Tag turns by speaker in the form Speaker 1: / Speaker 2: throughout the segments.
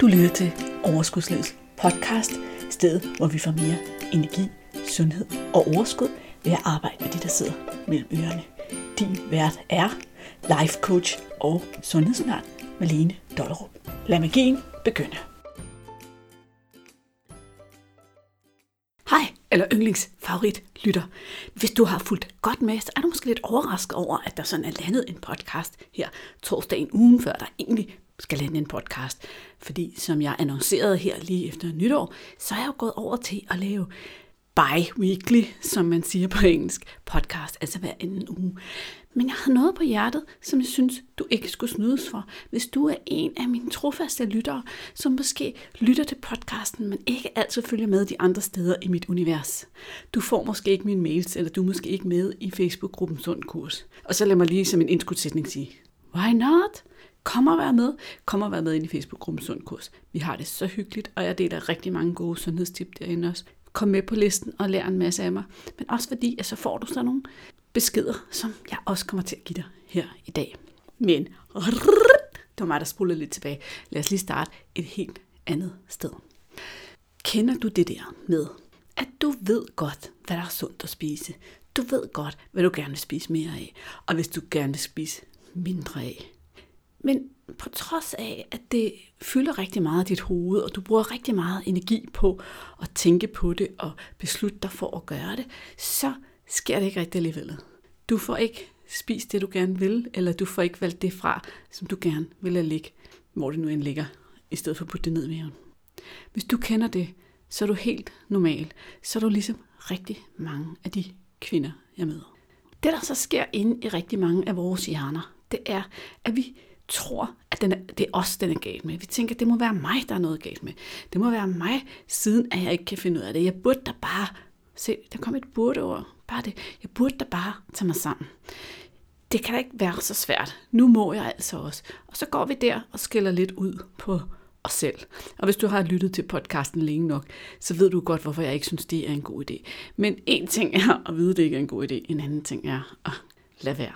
Speaker 1: Du lytter til Overskudslivets podcast, stedet hvor vi får mere energi, sundhed og overskud ved at arbejde med de, der sidder mellem ørerne. Din vært er life coach og sundhedsundern Malene Dollerup. Lad magien begynde. Hej, eller yndlingsfavorit lytter. Hvis du har fulgt godt med, så er du måske lidt overrasket over, at der sådan er landet en podcast her torsdag en før der egentlig skal lande en podcast. Fordi som jeg annoncerede her lige efter nytår, så er jeg jo gået over til at lave bi-weekly, som man siger på engelsk, podcast, altså hver anden uge. Men jeg har noget på hjertet, som jeg synes, du ikke skulle snydes for. Hvis du er en af mine trofaste lyttere, som måske lytter til podcasten, men ikke altid følger med de andre steder i mit univers. Du får måske ikke mine mails, eller du er måske ikke med i Facebook-gruppen Sund Kurs. Og så lad mig lige som en indskudsætning sige, why not? Kom og vær med. Kom og vær med ind i Facebook-gruppen Sund Kurs. Vi har det så hyggeligt, og jeg deler rigtig mange gode sundhedstip derinde også. Kom med på listen og lær en masse af mig. Men også fordi, at så får du sådan nogle beskeder, som jeg også kommer til at give dig her i dag. Men det var mig, der spolede lidt tilbage. Lad os lige starte et helt andet sted. Kender du det der med, at du ved godt, hvad der er sundt at spise? Du ved godt, hvad du gerne vil spise mere af, og hvis du gerne vil spise mindre af. Men på trods af, at det fylder rigtig meget af dit hoved, og du bruger rigtig meget energi på at tænke på det og beslutte dig for at gøre det, så sker det ikke rigtig alligevel. Du får ikke spist det, du gerne vil, eller du får ikke valgt det fra, som du gerne vil lade ligge, hvor det nu end ligger, i stedet for at putte det ned i maven. Hvis du kender det, så er du helt normal. Så er du ligesom rigtig mange af de kvinder, jeg møder. Det, der så sker inde i rigtig mange af vores hjerner, det er, at vi tror, at den er, det er os, den er galt med. Vi tænker, at det må være mig, der er noget galt med. Det må være mig, siden at jeg ikke kan finde ud af det. Jeg burde da bare, se, der kom et burde over, bare det. Jeg burde da bare tage mig sammen. Det kan da ikke være så svært. Nu må jeg altså også. Og så går vi der og skiller lidt ud på os selv. Og hvis du har lyttet til podcasten længe nok, så ved du godt, hvorfor jeg ikke synes, det er en god idé. Men en ting er at vide, at det ikke er en god idé. En anden ting er at lade være.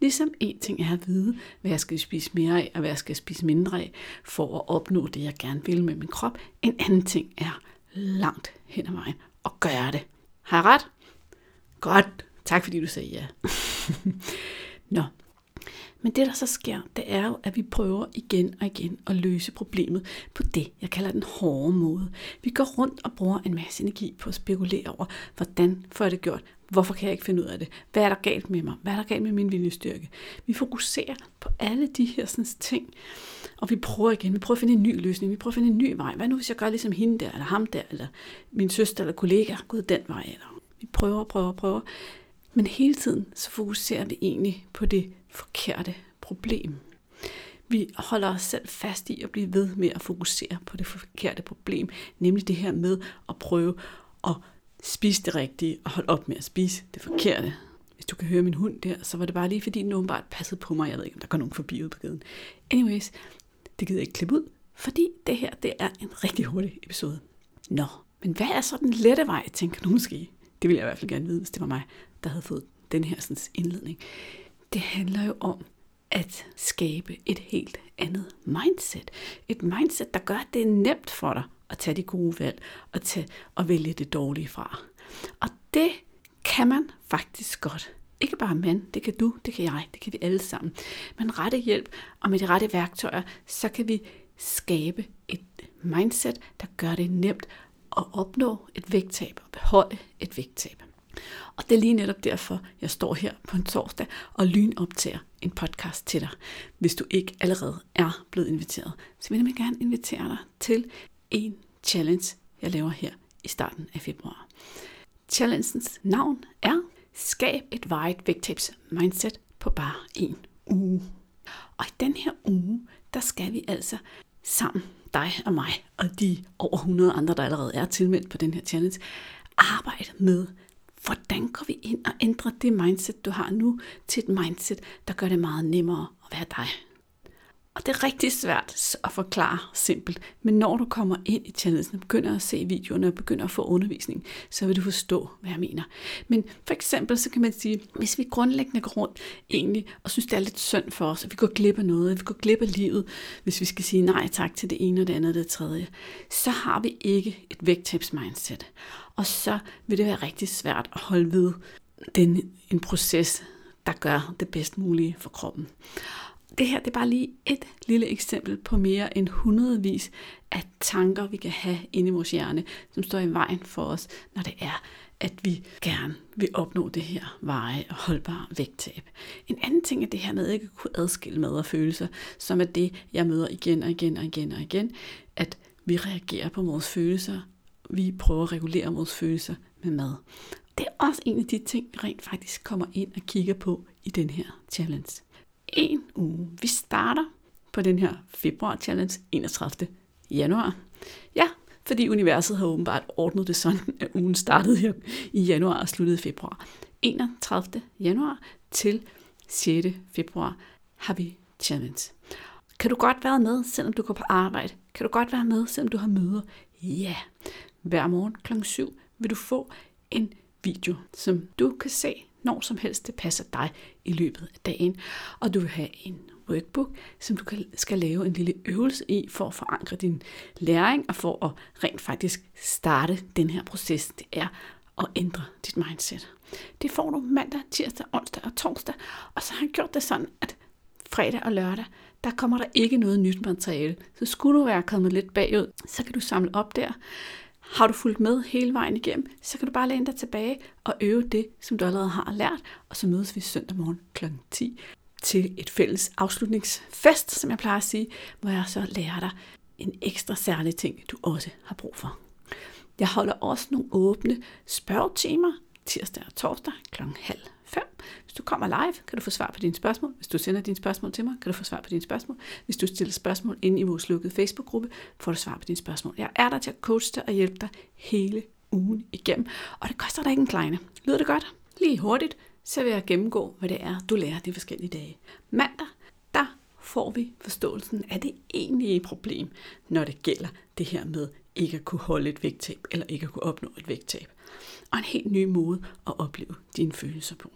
Speaker 1: Ligesom en ting er at vide, hvad jeg skal spise mere af, og hvad jeg skal spise mindre af, for at opnå det, jeg gerne vil med min krop. En anden ting er langt hen ad vejen at gøre det. Har jeg ret? Godt. Tak fordi du sagde ja. Nå. Men det, der så sker, det er jo, at vi prøver igen og igen at løse problemet på det, jeg kalder den hårde måde. Vi går rundt og bruger en masse energi på at spekulere over, hvordan får jeg det gjort? Hvorfor kan jeg ikke finde ud af det? Hvad er der galt med mig? Hvad er der galt med min viljestyrke? Vi fokuserer på alle de her sådan, ting, og vi prøver igen. Vi prøver at finde en ny løsning. Vi prøver at finde en ny vej. Hvad nu, hvis jeg gør ligesom hende der, eller ham der, eller min søster eller kollega? gået den vej. Eller vi prøver og prøver og prøver. Men hele tiden så fokuserer vi egentlig på det forkerte problem. Vi holder os selv fast i at blive ved med at fokusere på det forkerte problem, nemlig det her med at prøve at spise det rigtige og holde op med at spise det forkerte. Hvis du kan høre min hund der, så var det bare lige fordi den åbenbart passede på mig. Jeg ved ikke, om der går nogen forbi ud på gaden. Anyways, det gider jeg ikke klippe ud, fordi det her det er en rigtig hurtig episode. Nå, men hvad er så den lette vej, tænker du måske? Det ville jeg i hvert fald gerne vide, hvis det var mig, der havde fået den her sådan, indledning. Det handler jo om at skabe et helt andet mindset. Et mindset, der gør, at det er nemt for dig at tage de gode valg og, tage, og vælge det dårlige fra. Og det kan man faktisk godt. Ikke bare man, det kan du, det kan jeg, det kan vi alle sammen. Men rette hjælp og med de rette værktøjer, så kan vi skabe et mindset, der gør det nemt at opnå et vægttab og beholde et vægttab. Og det er lige netop derfor, jeg står her på en torsdag og lynoptager en podcast til dig. Hvis du ikke allerede er blevet inviteret, så vil jeg gerne invitere dig til en challenge, jeg laver her i starten af februar. Challengens navn er Skab et varigt vægttabs mindset på bare en uge. Og i den her uge, der skal vi altså sammen, dig og mig, og de over 100 andre, der allerede er tilmeldt på den her challenge, arbejde med, hvordan går vi ind og ændrer det mindset, du har nu, til et mindset, der gør det meget nemmere at være dig. Og det er rigtig svært at forklare simpelt, men når du kommer ind i challengen og begynder at se videoerne og begynder at få undervisning, så vil du forstå, hvad jeg mener. Men for eksempel så kan man sige, hvis vi grundlæggende går rundt egentlig og synes, det er lidt synd for os, at vi går glip af noget, at vi går glip af livet, hvis vi skal sige nej tak til det ene og det andet og det tredje, så har vi ikke et vægttabsmindset. Og så vil det være rigtig svært at holde ved den, en proces, der gør det bedst mulige for kroppen det her det er bare lige et lille eksempel på mere end hundredvis af tanker, vi kan have inde i vores hjerne, som står i vejen for os, når det er, at vi gerne vil opnå det her veje og holdbare vægttab. En anden ting er det her med at ikke kunne adskille mad og følelser, som er det, jeg møder igen og igen og igen og igen, at vi reagerer på vores følelser, vi prøver at regulere vores følelser med mad. Det er også en af de ting, vi rent faktisk kommer ind og kigger på i den her challenge en uge. Vi starter på den her februar challenge 31. januar. Ja, fordi universet har åbenbart ordnet det sådan, at ugen startede her i januar og sluttede i februar. 31. januar til 6. februar har vi challenge. Kan du godt være med, selvom du går på arbejde? Kan du godt være med, selvom du har møder? Ja. Hver morgen kl. 7 vil du få en video, som du kan se når som helst det passer dig i løbet af dagen. Og du vil have en workbook, som du skal lave en lille øvelse i for at forankre din læring og for at rent faktisk starte den her proces. Det er at ændre dit mindset. Det får du mandag, tirsdag, onsdag og torsdag. Og så har jeg gjort det sådan, at fredag og lørdag, der kommer der ikke noget nyt materiale. Så skulle du være kommet lidt bagud, så kan du samle op der. Har du fulgt med hele vejen igennem, så kan du bare læne dig tilbage og øve det, som du allerede har lært, og så mødes vi søndag morgen kl. 10 til et fælles afslutningsfest, som jeg plejer at sige, hvor jeg så lærer dig en ekstra særlig ting, du også har brug for. Jeg holder også nogle åbne spørgetimer tirsdag og torsdag kl. halv fem. Hvis du kommer live, kan du få svar på dine spørgsmål. Hvis du sender dine spørgsmål til mig, kan du få svar på dine spørgsmål. Hvis du stiller spørgsmål inde i vores lukkede Facebook-gruppe, får du svar på dine spørgsmål. Jeg er der til at coache dig og hjælpe dig hele ugen igennem. Og det koster dig ikke en kleine. Lyder det godt? Lige hurtigt, så vil jeg gennemgå, hvad det er, du lærer de forskellige dage. Mandag, der får vi forståelsen af det egentlige problem, når det gælder det her med ikke at kunne holde et vægttab, eller ikke at kunne opnå et vægttab. Og en helt ny måde at opleve dine følelser på.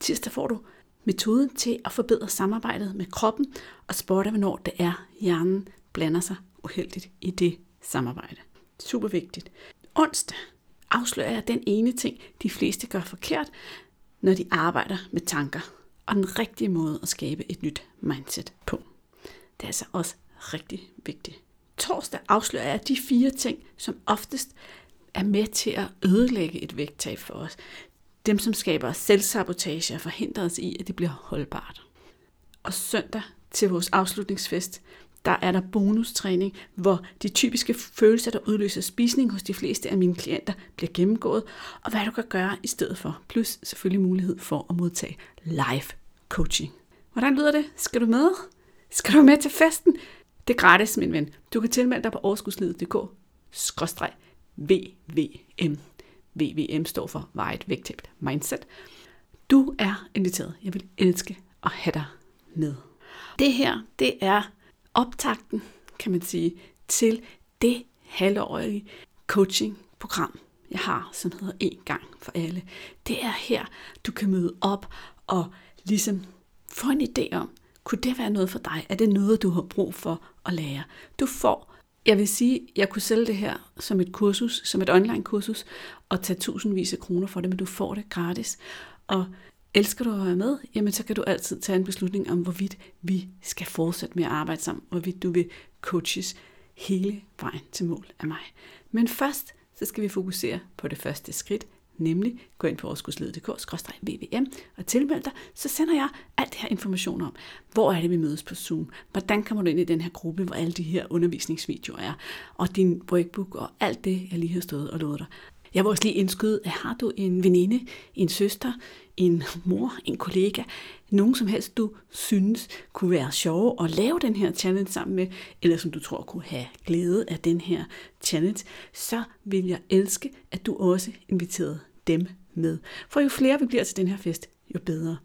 Speaker 1: Tirsdag får du metoden til at forbedre samarbejdet med kroppen og spotte, hvornår det er, hjernen blander sig uheldigt i det samarbejde. Super vigtigt. Onsdag afslører jeg den ene ting, de fleste gør forkert, når de arbejder med tanker, og den rigtige måde at skabe et nyt mindset på. Det er altså også rigtig vigtigt. Torsdag afslører jeg de fire ting, som oftest er med til at ødelægge et vægttab for os dem, som skaber selvsabotage og forhindrer os i, at det bliver holdbart. Og søndag til vores afslutningsfest, der er der bonustræning, hvor de typiske følelser, der udløser spisning hos de fleste af mine klienter, bliver gennemgået, og hvad du kan gøre i stedet for. Plus selvfølgelig mulighed for at modtage live coaching. Hvordan lyder det? Skal du med? Skal du med til festen? Det er gratis, min ven. Du kan tilmelde dig på overskudslivet.dk-vvm. VVM står for Vejet Vægtæbt Mindset. Du er inviteret. Jeg vil elske at have dig med. Det her, det er optakten, kan man sige, til det halvårige coaching-program, jeg har, som hedder En gang for alle. Det er her, du kan møde op og ligesom få en idé om, kunne det være noget for dig? Er det noget, du har brug for at lære? Du får jeg vil sige, at jeg kunne sælge det her som et kursus, som et online kursus, og tage tusindvis af kroner for det, men du får det gratis. Og elsker du at være med, jamen så kan du altid tage en beslutning om, hvorvidt vi skal fortsætte med at arbejde sammen, hvorvidt du vil coaches hele vejen til mål af mig. Men først, så skal vi fokusere på det første skridt, nemlig gå ind på overskudsledet.dk-vvm og tilmeld dig, så sender jeg alt det her information om, hvor er det, vi mødes på Zoom, hvordan kommer du ind i den her gruppe, hvor alle de her undervisningsvideoer er, og din workbook og alt det, jeg lige har stået og lovet dig. Jeg vil også lige indskyde, at har du en veninde, en søster, en mor, en kollega, nogen som helst, du synes kunne være sjov at lave den her challenge sammen med, eller som du tror kunne have glæde af den her challenge, så vil jeg elske, at du også inviterede dem med. For jo flere vi bliver til den her fest, jo bedre.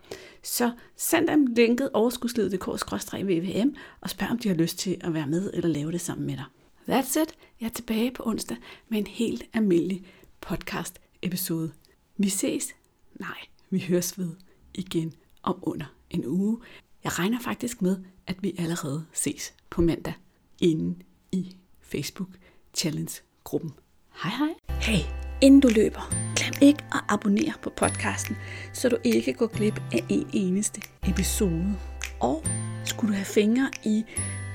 Speaker 1: Så send dem linket overskudslivet.dk-vvm og spørg, om de har lyst til at være med eller lave det sammen med dig. That's it. Jeg er tilbage på onsdag med en helt almindelig podcast episode. Vi ses. Nej, vi høres ved igen om under en uge. Jeg regner faktisk med, at vi allerede ses på mandag inde i Facebook Challenge gruppen. Hej hej. Hey, inden du løber, glem ikke at abonnere på podcasten, så du ikke går glip af en eneste episode. Og skulle du have fingre i